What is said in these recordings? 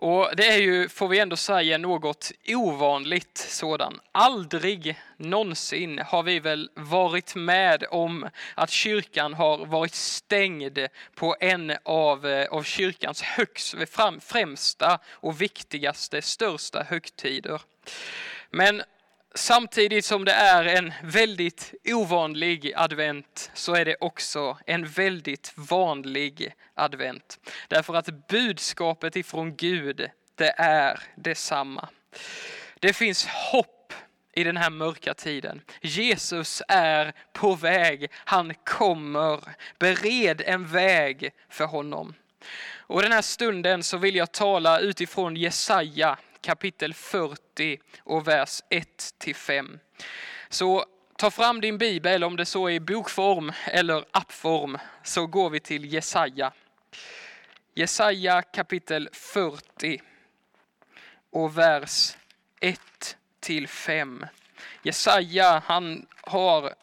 Och det är ju, får vi ändå säga, något ovanligt sådan. Aldrig någonsin har vi väl varit med om att kyrkan har varit stängd på en av, eh, av kyrkans högst, främsta och viktigaste, största högtider. Men samtidigt som det är en väldigt ovanlig advent så är det också en väldigt vanlig advent. Därför att budskapet ifrån Gud, det är detsamma. Det finns hopp i den här mörka tiden. Jesus är på väg, han kommer. Bered en väg för honom. Och den här stunden så vill jag tala utifrån Jesaja kapitel 40 och vers 1-5. Så ta fram din bibel om det så är i bokform eller appform så går vi till Jesaja. Jesaja kapitel 40 och vers 1 5. Jesaja han har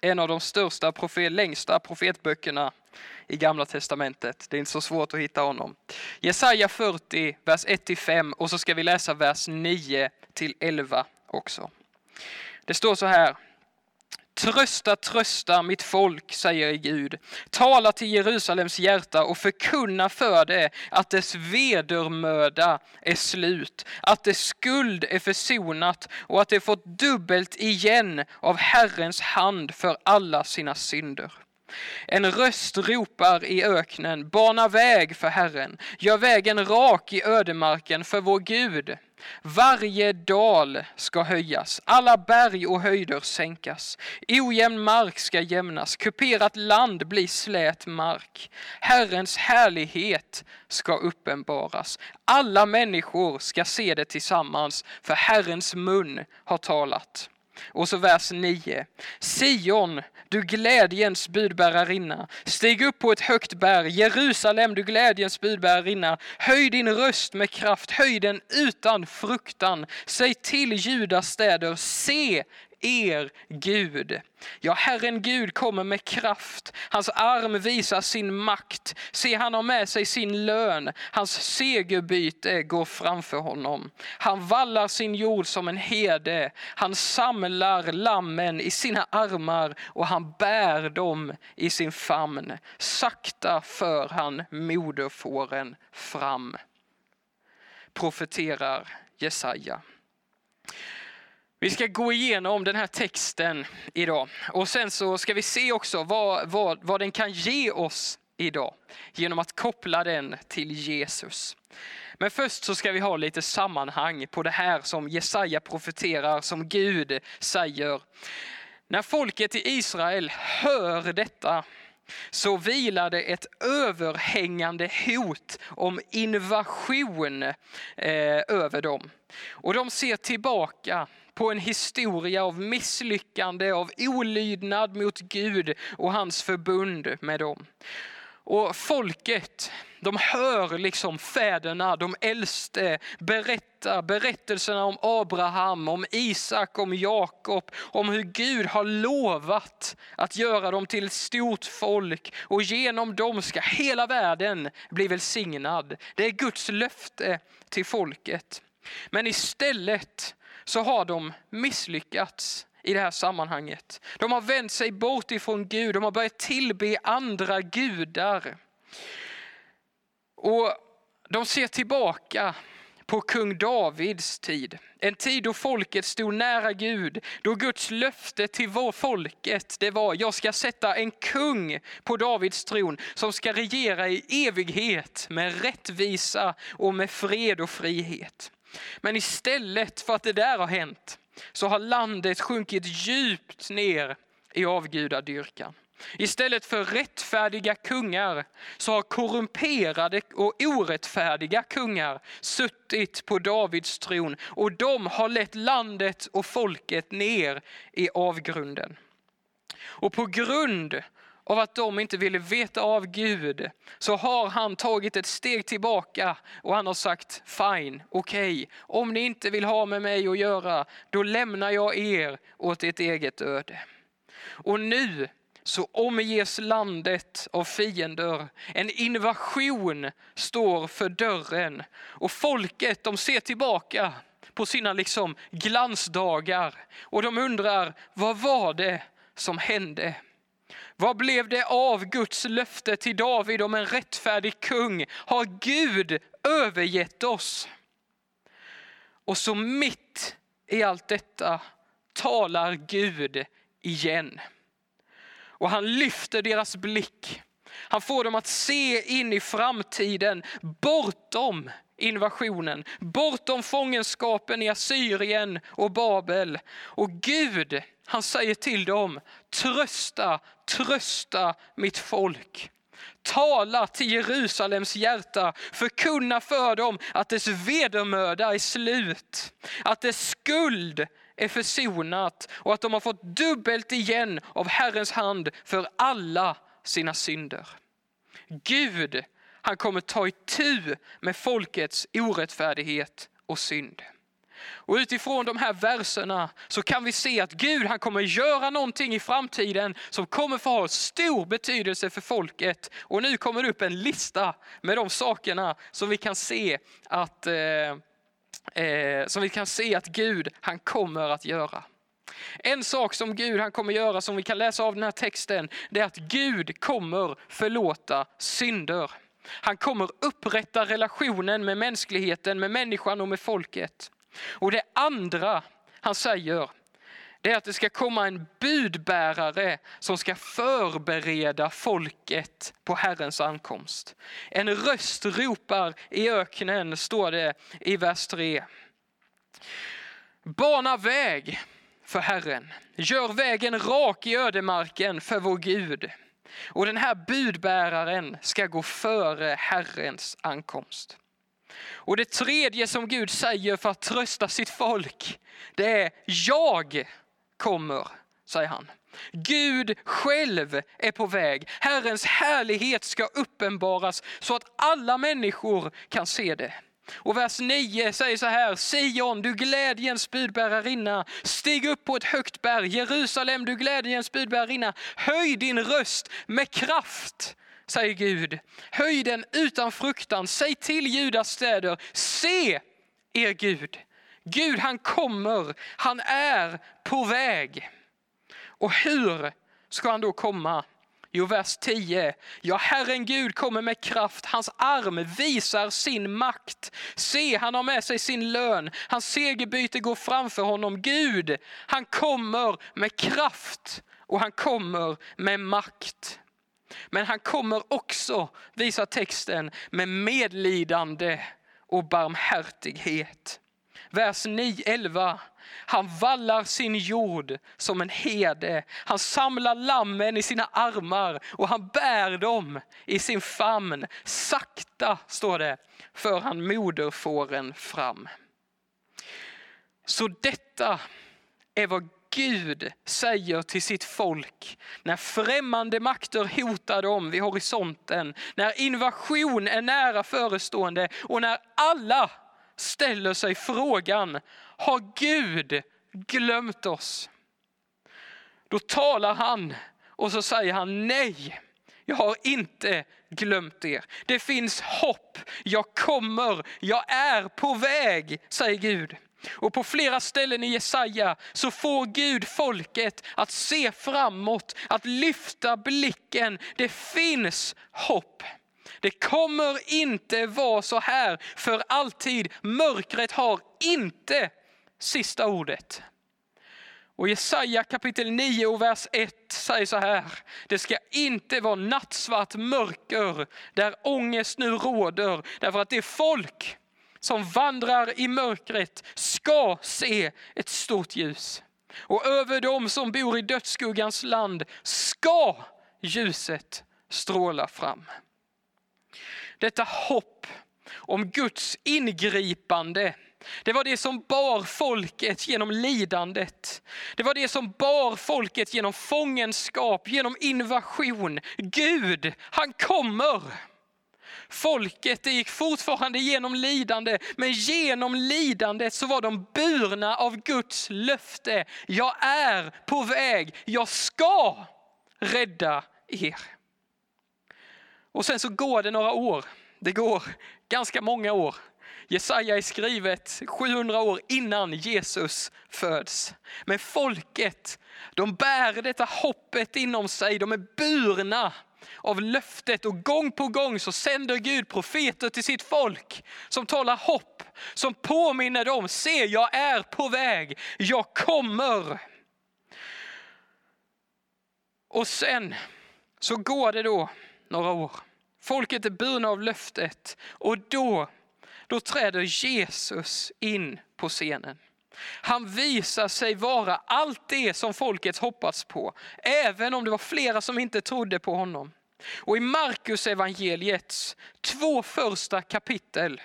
en av de största, profet, längsta profetböckerna i Gamla Testamentet. Det är inte så svårt att hitta honom. Jesaja 40, vers 1-5 och så ska vi läsa vers 9 11 också. Det står så här. Trösta, trösta mitt folk, säger Gud. Tala till Jerusalems hjärta och förkunna för det att dess vedermöda är slut, att dess skuld är försonat och att det fått dubbelt igen av Herrens hand för alla sina synder. En röst ropar i öknen, bana väg för Herren, gör vägen rak i ödemarken för vår Gud. Varje dal ska höjas, alla berg och höjder sänkas. Ojämn mark ska jämnas, kuperat land bli slät mark. Herrens härlighet ska uppenbaras. Alla människor ska se det tillsammans, för Herrens mun har talat. Och så vers 9. Sion, du glädjens budbärarinna. Stig upp på ett högt berg, Jerusalem, du glädjens budbärarinna. Höj din röst med kraft, höj den utan fruktan. Säg till Judas städer, se, er Gud. Ja, Herren Gud kommer med kraft. Hans arm visar sin makt. Se, han har med sig sin lön. Hans segerbyte går framför honom. Han vallar sin jord som en herde. Han samlar lammen i sina armar och han bär dem i sin famn. Sakta för han moderfåren fram. Profeterar Jesaja. Vi ska gå igenom den här texten idag och sen så ska vi se också vad, vad, vad den kan ge oss idag genom att koppla den till Jesus. Men först så ska vi ha lite sammanhang på det här som Jesaja profeterar, som Gud säger. När folket i Israel hör detta så vilar det ett överhängande hot om invasion eh, över dem. Och de ser tillbaka på en historia av misslyckande, av olydnad mot Gud och hans förbund med dem. Och folket, de hör liksom fäderna, de äldste berätta berättelserna om Abraham, om Isak, om Jakob, om hur Gud har lovat att göra dem till ett stort folk och genom dem ska hela världen bli välsignad. Det är Guds löfte till folket. Men istället så har de misslyckats i det här sammanhanget. De har vänt sig bort ifrån Gud, de har börjat tillbe andra gudar. Och de ser tillbaka på kung Davids tid. En tid då folket stod nära Gud, då Guds löfte till vår folket det var jag ska sätta en kung på Davids tron som ska regera i evighet med rättvisa och med fred och frihet. Men istället för att det där har hänt så har landet sjunkit djupt ner i avgudadyrkan. Istället för rättfärdiga kungar så har korrumperade och orättfärdiga kungar suttit på Davids tron och de har lett landet och folket ner i avgrunden. Och på grund av att de inte ville veta av Gud så har han tagit ett steg tillbaka och han har sagt fine, okej, okay, om ni inte vill ha med mig att göra, då lämnar jag er åt ert eget öde. Och nu så omges landet av fiender. En invasion står för dörren och folket de ser tillbaka på sina liksom glansdagar och de undrar vad var det som hände? Vad blev det av Guds löfte till David om en rättfärdig kung? Har Gud övergett oss? Och så mitt i allt detta talar Gud igen. Och han lyfter deras blick. Han får dem att se in i framtiden, bortom invasionen, bortom fångenskapen i Assyrien och Babel. Och Gud, han säger till dem, trösta, trösta mitt folk. Tala till Jerusalems hjärta, förkunna för dem att dess vedermöda är slut, att dess skuld är försonat och att de har fått dubbelt igen av Herrens hand för alla sina synder. Gud, han kommer ta itu med folkets orättfärdighet och synd. Och utifrån de här verserna så kan vi se att Gud han kommer göra någonting i framtiden som kommer få ha stor betydelse för folket. Och nu kommer det upp en lista med de sakerna som vi kan se att, eh, eh, som vi kan se att Gud han kommer att göra. En sak som Gud han kommer göra som vi kan läsa av den här texten, det är att Gud kommer förlåta synder. Han kommer upprätta relationen med mänskligheten, med människan och med folket. Och det andra han säger, det är att det ska komma en budbärare som ska förbereda folket på Herrens ankomst. En röst ropar i öknen, står det i vers 3. Bana väg för Herren, gör vägen rak i ödemarken för vår Gud. Och den här budbäraren ska gå före Herrens ankomst. Och det tredje som Gud säger för att trösta sitt folk, det är jag kommer, säger han. Gud själv är på väg. Herrens härlighet ska uppenbaras så att alla människor kan se det. Och vers 9 säger så här, Sion, du glädjens budbärarinna, stig upp på ett högt berg. Jerusalem, du glädjens budbärarinna, höj din röst med kraft säger Gud. Höj den utan fruktan. Säg till Judas städer, se er Gud. Gud han kommer, han är på väg. Och hur ska han då komma? Jo, vers 10. Ja, Herren Gud kommer med kraft, hans arm visar sin makt. Se, han har med sig sin lön, hans segerbyte går framför honom. Gud, han kommer med kraft och han kommer med makt. Men han kommer också, visar texten, med medlidande och barmhärtighet. Vers 9, 11. Han vallar sin jord som en herde. Han samlar lammen i sina armar och han bär dem i sin famn. Sakta, står det, för han moderfåren fram. Så detta är vad Gud säger till sitt folk när främmande makter hotar dem vid horisonten, när invasion är nära förestående och när alla ställer sig frågan, har Gud glömt oss? Då talar han och så säger han nej. Jag har inte glömt er. Det finns hopp. Jag kommer. Jag är på väg, säger Gud. Och på flera ställen i Jesaja så får Gud folket att se framåt, att lyfta blicken. Det finns hopp. Det kommer inte vara så här för alltid. Mörkret har inte sista ordet. Och Jesaja kapitel 9 och vers 1 säger så här. Det ska inte vara nattsvart mörker där ångest nu råder. Därför att det folk som vandrar i mörkret ska se ett stort ljus. Och över dem som bor i dödsskuggans land ska ljuset stråla fram. Detta hopp om Guds ingripande det var det som bar folket genom lidandet. Det var det som bar folket genom fångenskap, genom invasion. Gud, han kommer. Folket det gick fortfarande genom lidande, men genom lidandet så var de burna av Guds löfte. Jag är på väg, jag ska rädda er. Och sen så går det några år. Det går ganska många år. Jesaja är skrivet 700 år innan Jesus föds. Men folket, de bär detta hoppet inom sig. De är burna av löftet och gång på gång så sänder Gud profeter till sitt folk som talar hopp, som påminner dem, se jag är på väg, jag kommer. Och sen så går det då några år. Folket är burna av löftet och då, då träder Jesus in på scenen. Han visar sig vara allt det som folket hoppats på, även om det var flera som inte trodde på honom. Och i Markus evangeliets två första kapitel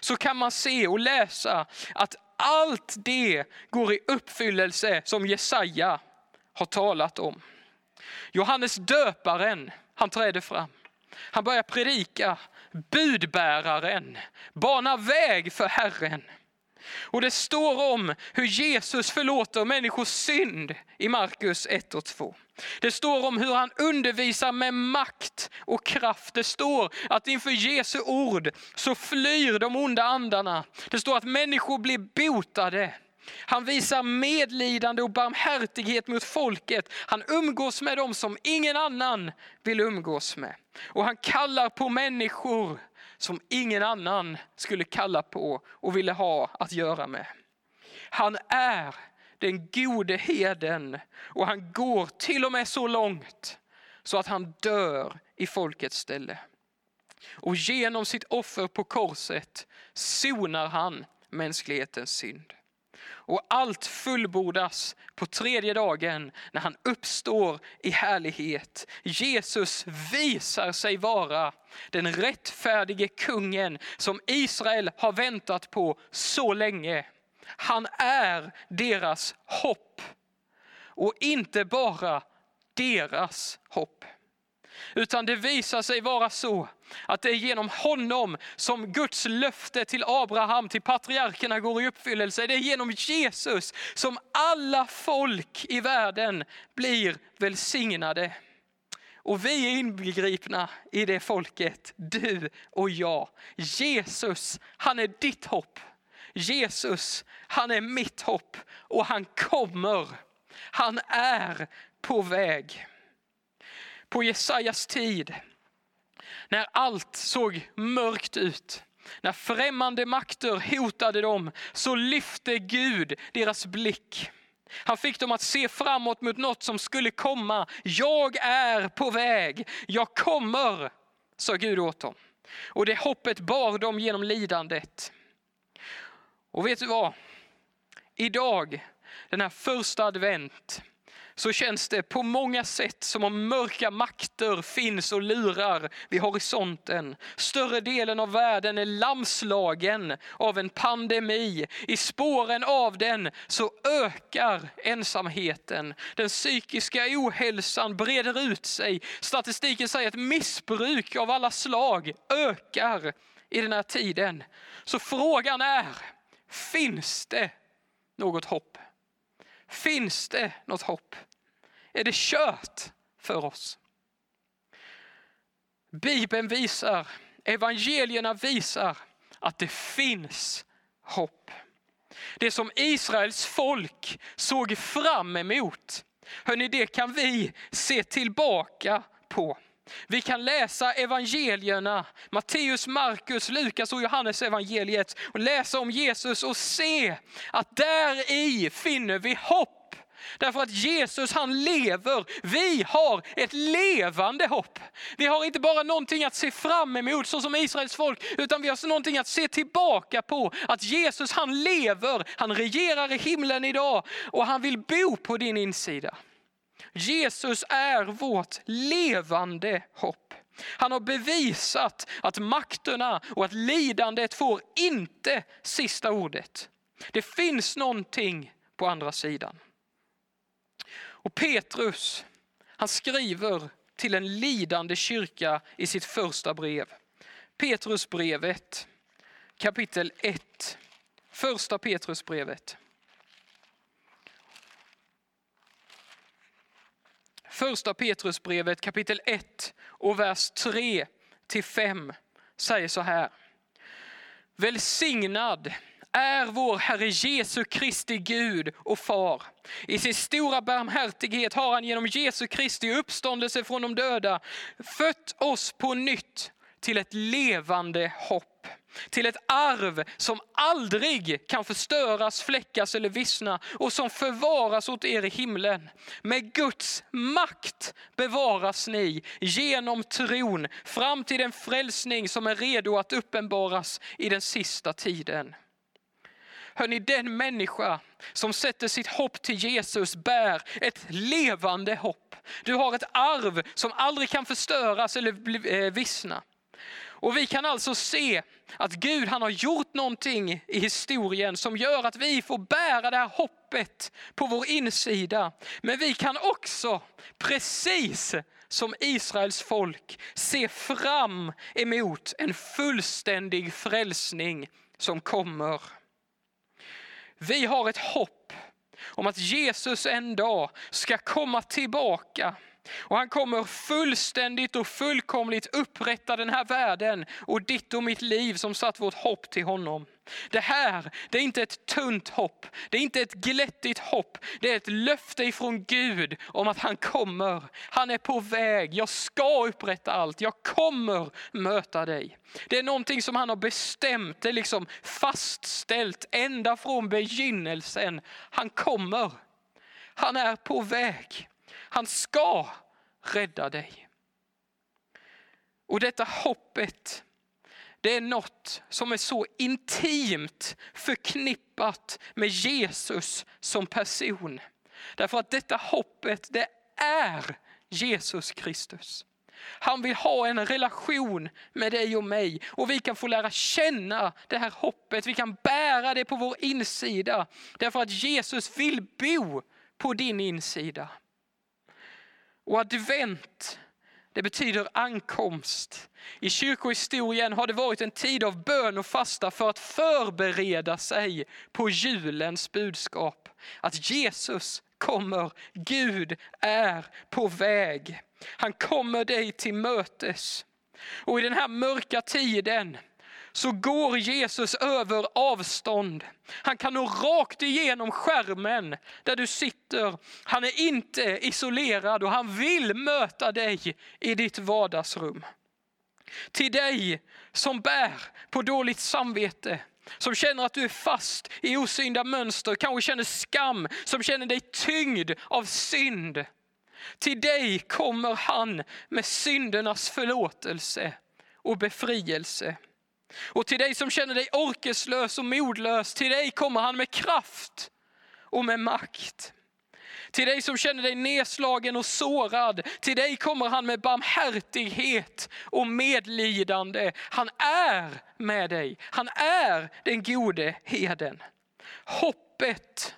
så kan man se och läsa att allt det går i uppfyllelse som Jesaja har talat om. Johannes döparen, han träder fram. Han börjar predika, budbäraren, bana väg för Herren. Och det står om hur Jesus förlåter människors synd i Markus 1 och 2. Det står om hur han undervisar med makt och kraft. Det står att inför Jesu ord så flyr de onda andarna. Det står att människor blir botade. Han visar medlidande och barmhärtighet mot folket. Han umgås med dem som ingen annan vill umgås med. Och han kallar på människor som ingen annan skulle kalla på och ville ha att göra med. Han är den gode heden och han går till och med så långt så att han dör i folkets ställe. Och genom sitt offer på korset sonar han mänsklighetens synd. Och allt fullbordas på tredje dagen när han uppstår i härlighet. Jesus visar sig vara den rättfärdige kungen som Israel har väntat på så länge. Han är deras hopp. Och inte bara deras hopp. Utan det visar sig vara så att det är genom honom som Guds löfte till Abraham, till patriarkerna går i uppfyllelse. Det är genom Jesus som alla folk i världen blir välsignade. Och vi är inbegripna i det folket, du och jag. Jesus, han är ditt hopp. Jesus, han är mitt hopp och han kommer. Han är på väg. På Jesajas tid, när allt såg mörkt ut, när främmande makter hotade dem, så lyfte Gud deras blick. Han fick dem att se framåt mot något som skulle komma. Jag är på väg, jag kommer, sa Gud åt dem. Och det hoppet bar dem genom lidandet. Och vet du vad? Idag, den här första advent, så känns det på många sätt som om mörka makter finns och lurar vid horisonten. Större delen av världen är lamslagen av en pandemi. I spåren av den så ökar ensamheten. Den psykiska ohälsan breder ut sig. Statistiken säger att missbruk av alla slag ökar i den här tiden. Så frågan är, finns det något hopp? Finns det något hopp? Är det kört för oss? Bibeln visar, evangelierna visar att det finns hopp. Det som Israels folk såg fram emot, hörni, det kan vi se tillbaka på. Vi kan läsa evangelierna, Matteus, Markus, Lukas och Johannes evangeliet och läsa om Jesus och se att där i finner vi hopp. Därför att Jesus han lever. Vi har ett levande hopp. Vi har inte bara någonting att se fram emot så som Israels folk, utan vi har någonting att se tillbaka på. Att Jesus han lever, han regerar i himlen idag och han vill bo på din insida. Jesus är vårt levande hopp. Han har bevisat att makterna och att lidandet får inte sista ordet. Det finns någonting på andra sidan. Och Petrus, han skriver till en lidande kyrka i sitt första brev. Petrusbrevet kapitel 1. Första Petrusbrevet. Första Petrusbrevet kapitel 1 och vers 3 till 5 säger så här. Välsignad är vår Herre Jesu Kristi Gud och Far. I sin stora barmhärtighet har han genom Jesu Kristi uppståndelse från de döda fött oss på nytt till ett levande hopp till ett arv som aldrig kan förstöras, fläckas eller vissna och som förvaras åt er i himlen. Med Guds makt bevaras ni genom tron fram till den frälsning som är redo att uppenbaras i den sista tiden. Hörni, den människa som sätter sitt hopp till Jesus bär ett levande hopp. Du har ett arv som aldrig kan förstöras eller eh, vissna. Och vi kan alltså se att Gud han har gjort någonting i historien som gör att vi får bära det här hoppet på vår insida. Men vi kan också, precis som Israels folk, se fram emot en fullständig frälsning som kommer. Vi har ett hopp om att Jesus en dag ska komma tillbaka och han kommer fullständigt och fullkomligt upprätta den här världen och ditt och mitt liv som satt vårt hopp till honom. Det här, det är inte ett tunt hopp, det är inte ett glättigt hopp. Det är ett löfte ifrån Gud om att han kommer. Han är på väg, jag ska upprätta allt, jag kommer möta dig. Det är någonting som han har bestämt, det är liksom fastställt ända från begynnelsen. Han kommer, han är på väg. Han ska rädda dig. Och detta hoppet, det är något som är så intimt förknippat med Jesus som person. Därför att detta hoppet, det är Jesus Kristus. Han vill ha en relation med dig och mig och vi kan få lära känna det här hoppet. Vi kan bära det på vår insida därför att Jesus vill bo på din insida. Och advent, det betyder ankomst. I kyrkohistorien har det varit en tid av bön och fasta för att förbereda sig på julens budskap. Att Jesus kommer, Gud är på väg. Han kommer dig till mötes. Och i den här mörka tiden så går Jesus över avstånd. Han kan nå rakt igenom skärmen där du sitter. Han är inte isolerad och han vill möta dig i ditt vardagsrum. Till dig som bär på dåligt samvete, som känner att du är fast i osynda mönster, kanske känner skam, som känner dig tyngd av synd. Till dig kommer han med syndernas förlåtelse och befrielse. Och till dig som känner dig orkeslös och modlös, till dig kommer han med kraft och med makt. Till dig som känner dig nedslagen och sårad, till dig kommer han med barmhärtighet och medlidande. Han är med dig, han är den gode heden. Hoppet,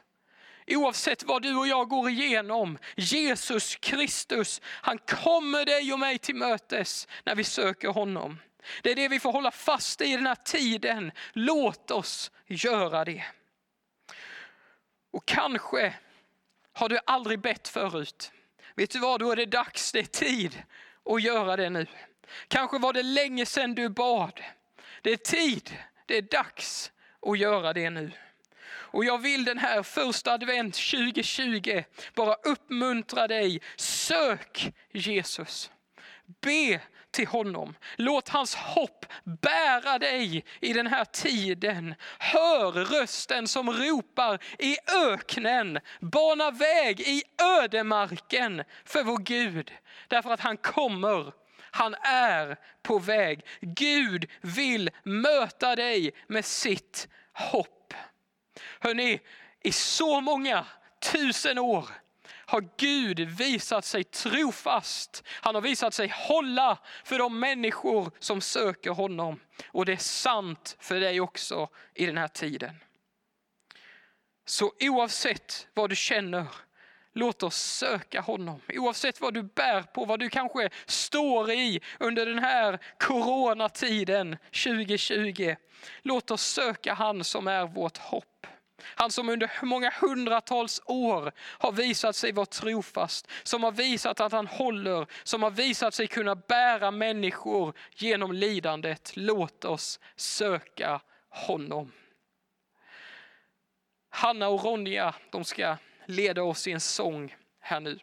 oavsett vad du och jag går igenom, Jesus Kristus, han kommer dig och mig till mötes när vi söker honom. Det är det vi får hålla fast i den här tiden. Låt oss göra det. Och kanske har du aldrig bett förut. Vet du vad, då är det dags, det är tid att göra det nu. Kanske var det länge sedan du bad. Det är tid, det är dags att göra det nu. Och jag vill den här första advent 2020 bara uppmuntra dig, sök Jesus. Be till honom. Låt hans hopp bära dig i den här tiden. Hör rösten som ropar i öknen, bana väg i ödemarken för vår Gud. Därför att han kommer, han är på väg. Gud vill möta dig med sitt hopp. Hörrni, i så många tusen år har Gud visat sig trofast. Han har visat sig hålla för de människor som söker honom. Och det är sant för dig också i den här tiden. Så oavsett vad du känner, låt oss söka honom. Oavsett vad du bär på, vad du kanske står i under den här coronatiden 2020. Låt oss söka han som är vårt hopp. Han som under många hundratals år har visat sig vara trofast, som har visat att han håller, som har visat sig kunna bära människor genom lidandet. Låt oss söka honom. Hanna och Ronja, de ska leda oss i en sång här nu.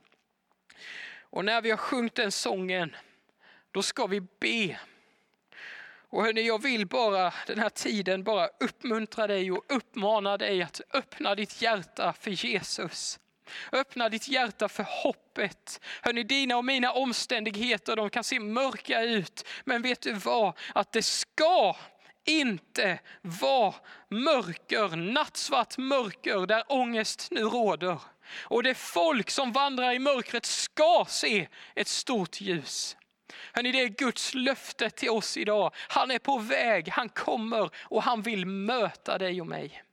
Och när vi har sjungit den sången, då ska vi be. Och hörni, jag vill bara den här tiden bara uppmuntra dig och uppmana dig att öppna ditt hjärta för Jesus. Öppna ditt hjärta för hoppet. Hörni, dina och mina omständigheter de kan se mörka ut. Men vet du vad? Att det ska inte vara mörker, nattsvart mörker där ångest nu råder. Och det folk som vandrar i mörkret ska se ett stort ljus. Hörrni, det är Guds löfte till oss idag. Han är på väg, han kommer och han vill möta dig och mig.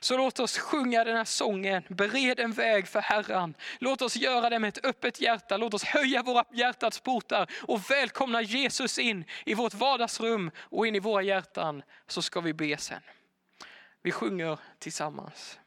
Så låt oss sjunga den här sången, bered en väg för Herren. Låt oss göra det med ett öppet hjärta, låt oss höja våra hjärtats portar och välkomna Jesus in i vårt vardagsrum och in i våra hjärtan. Så ska vi be sen. Vi sjunger tillsammans.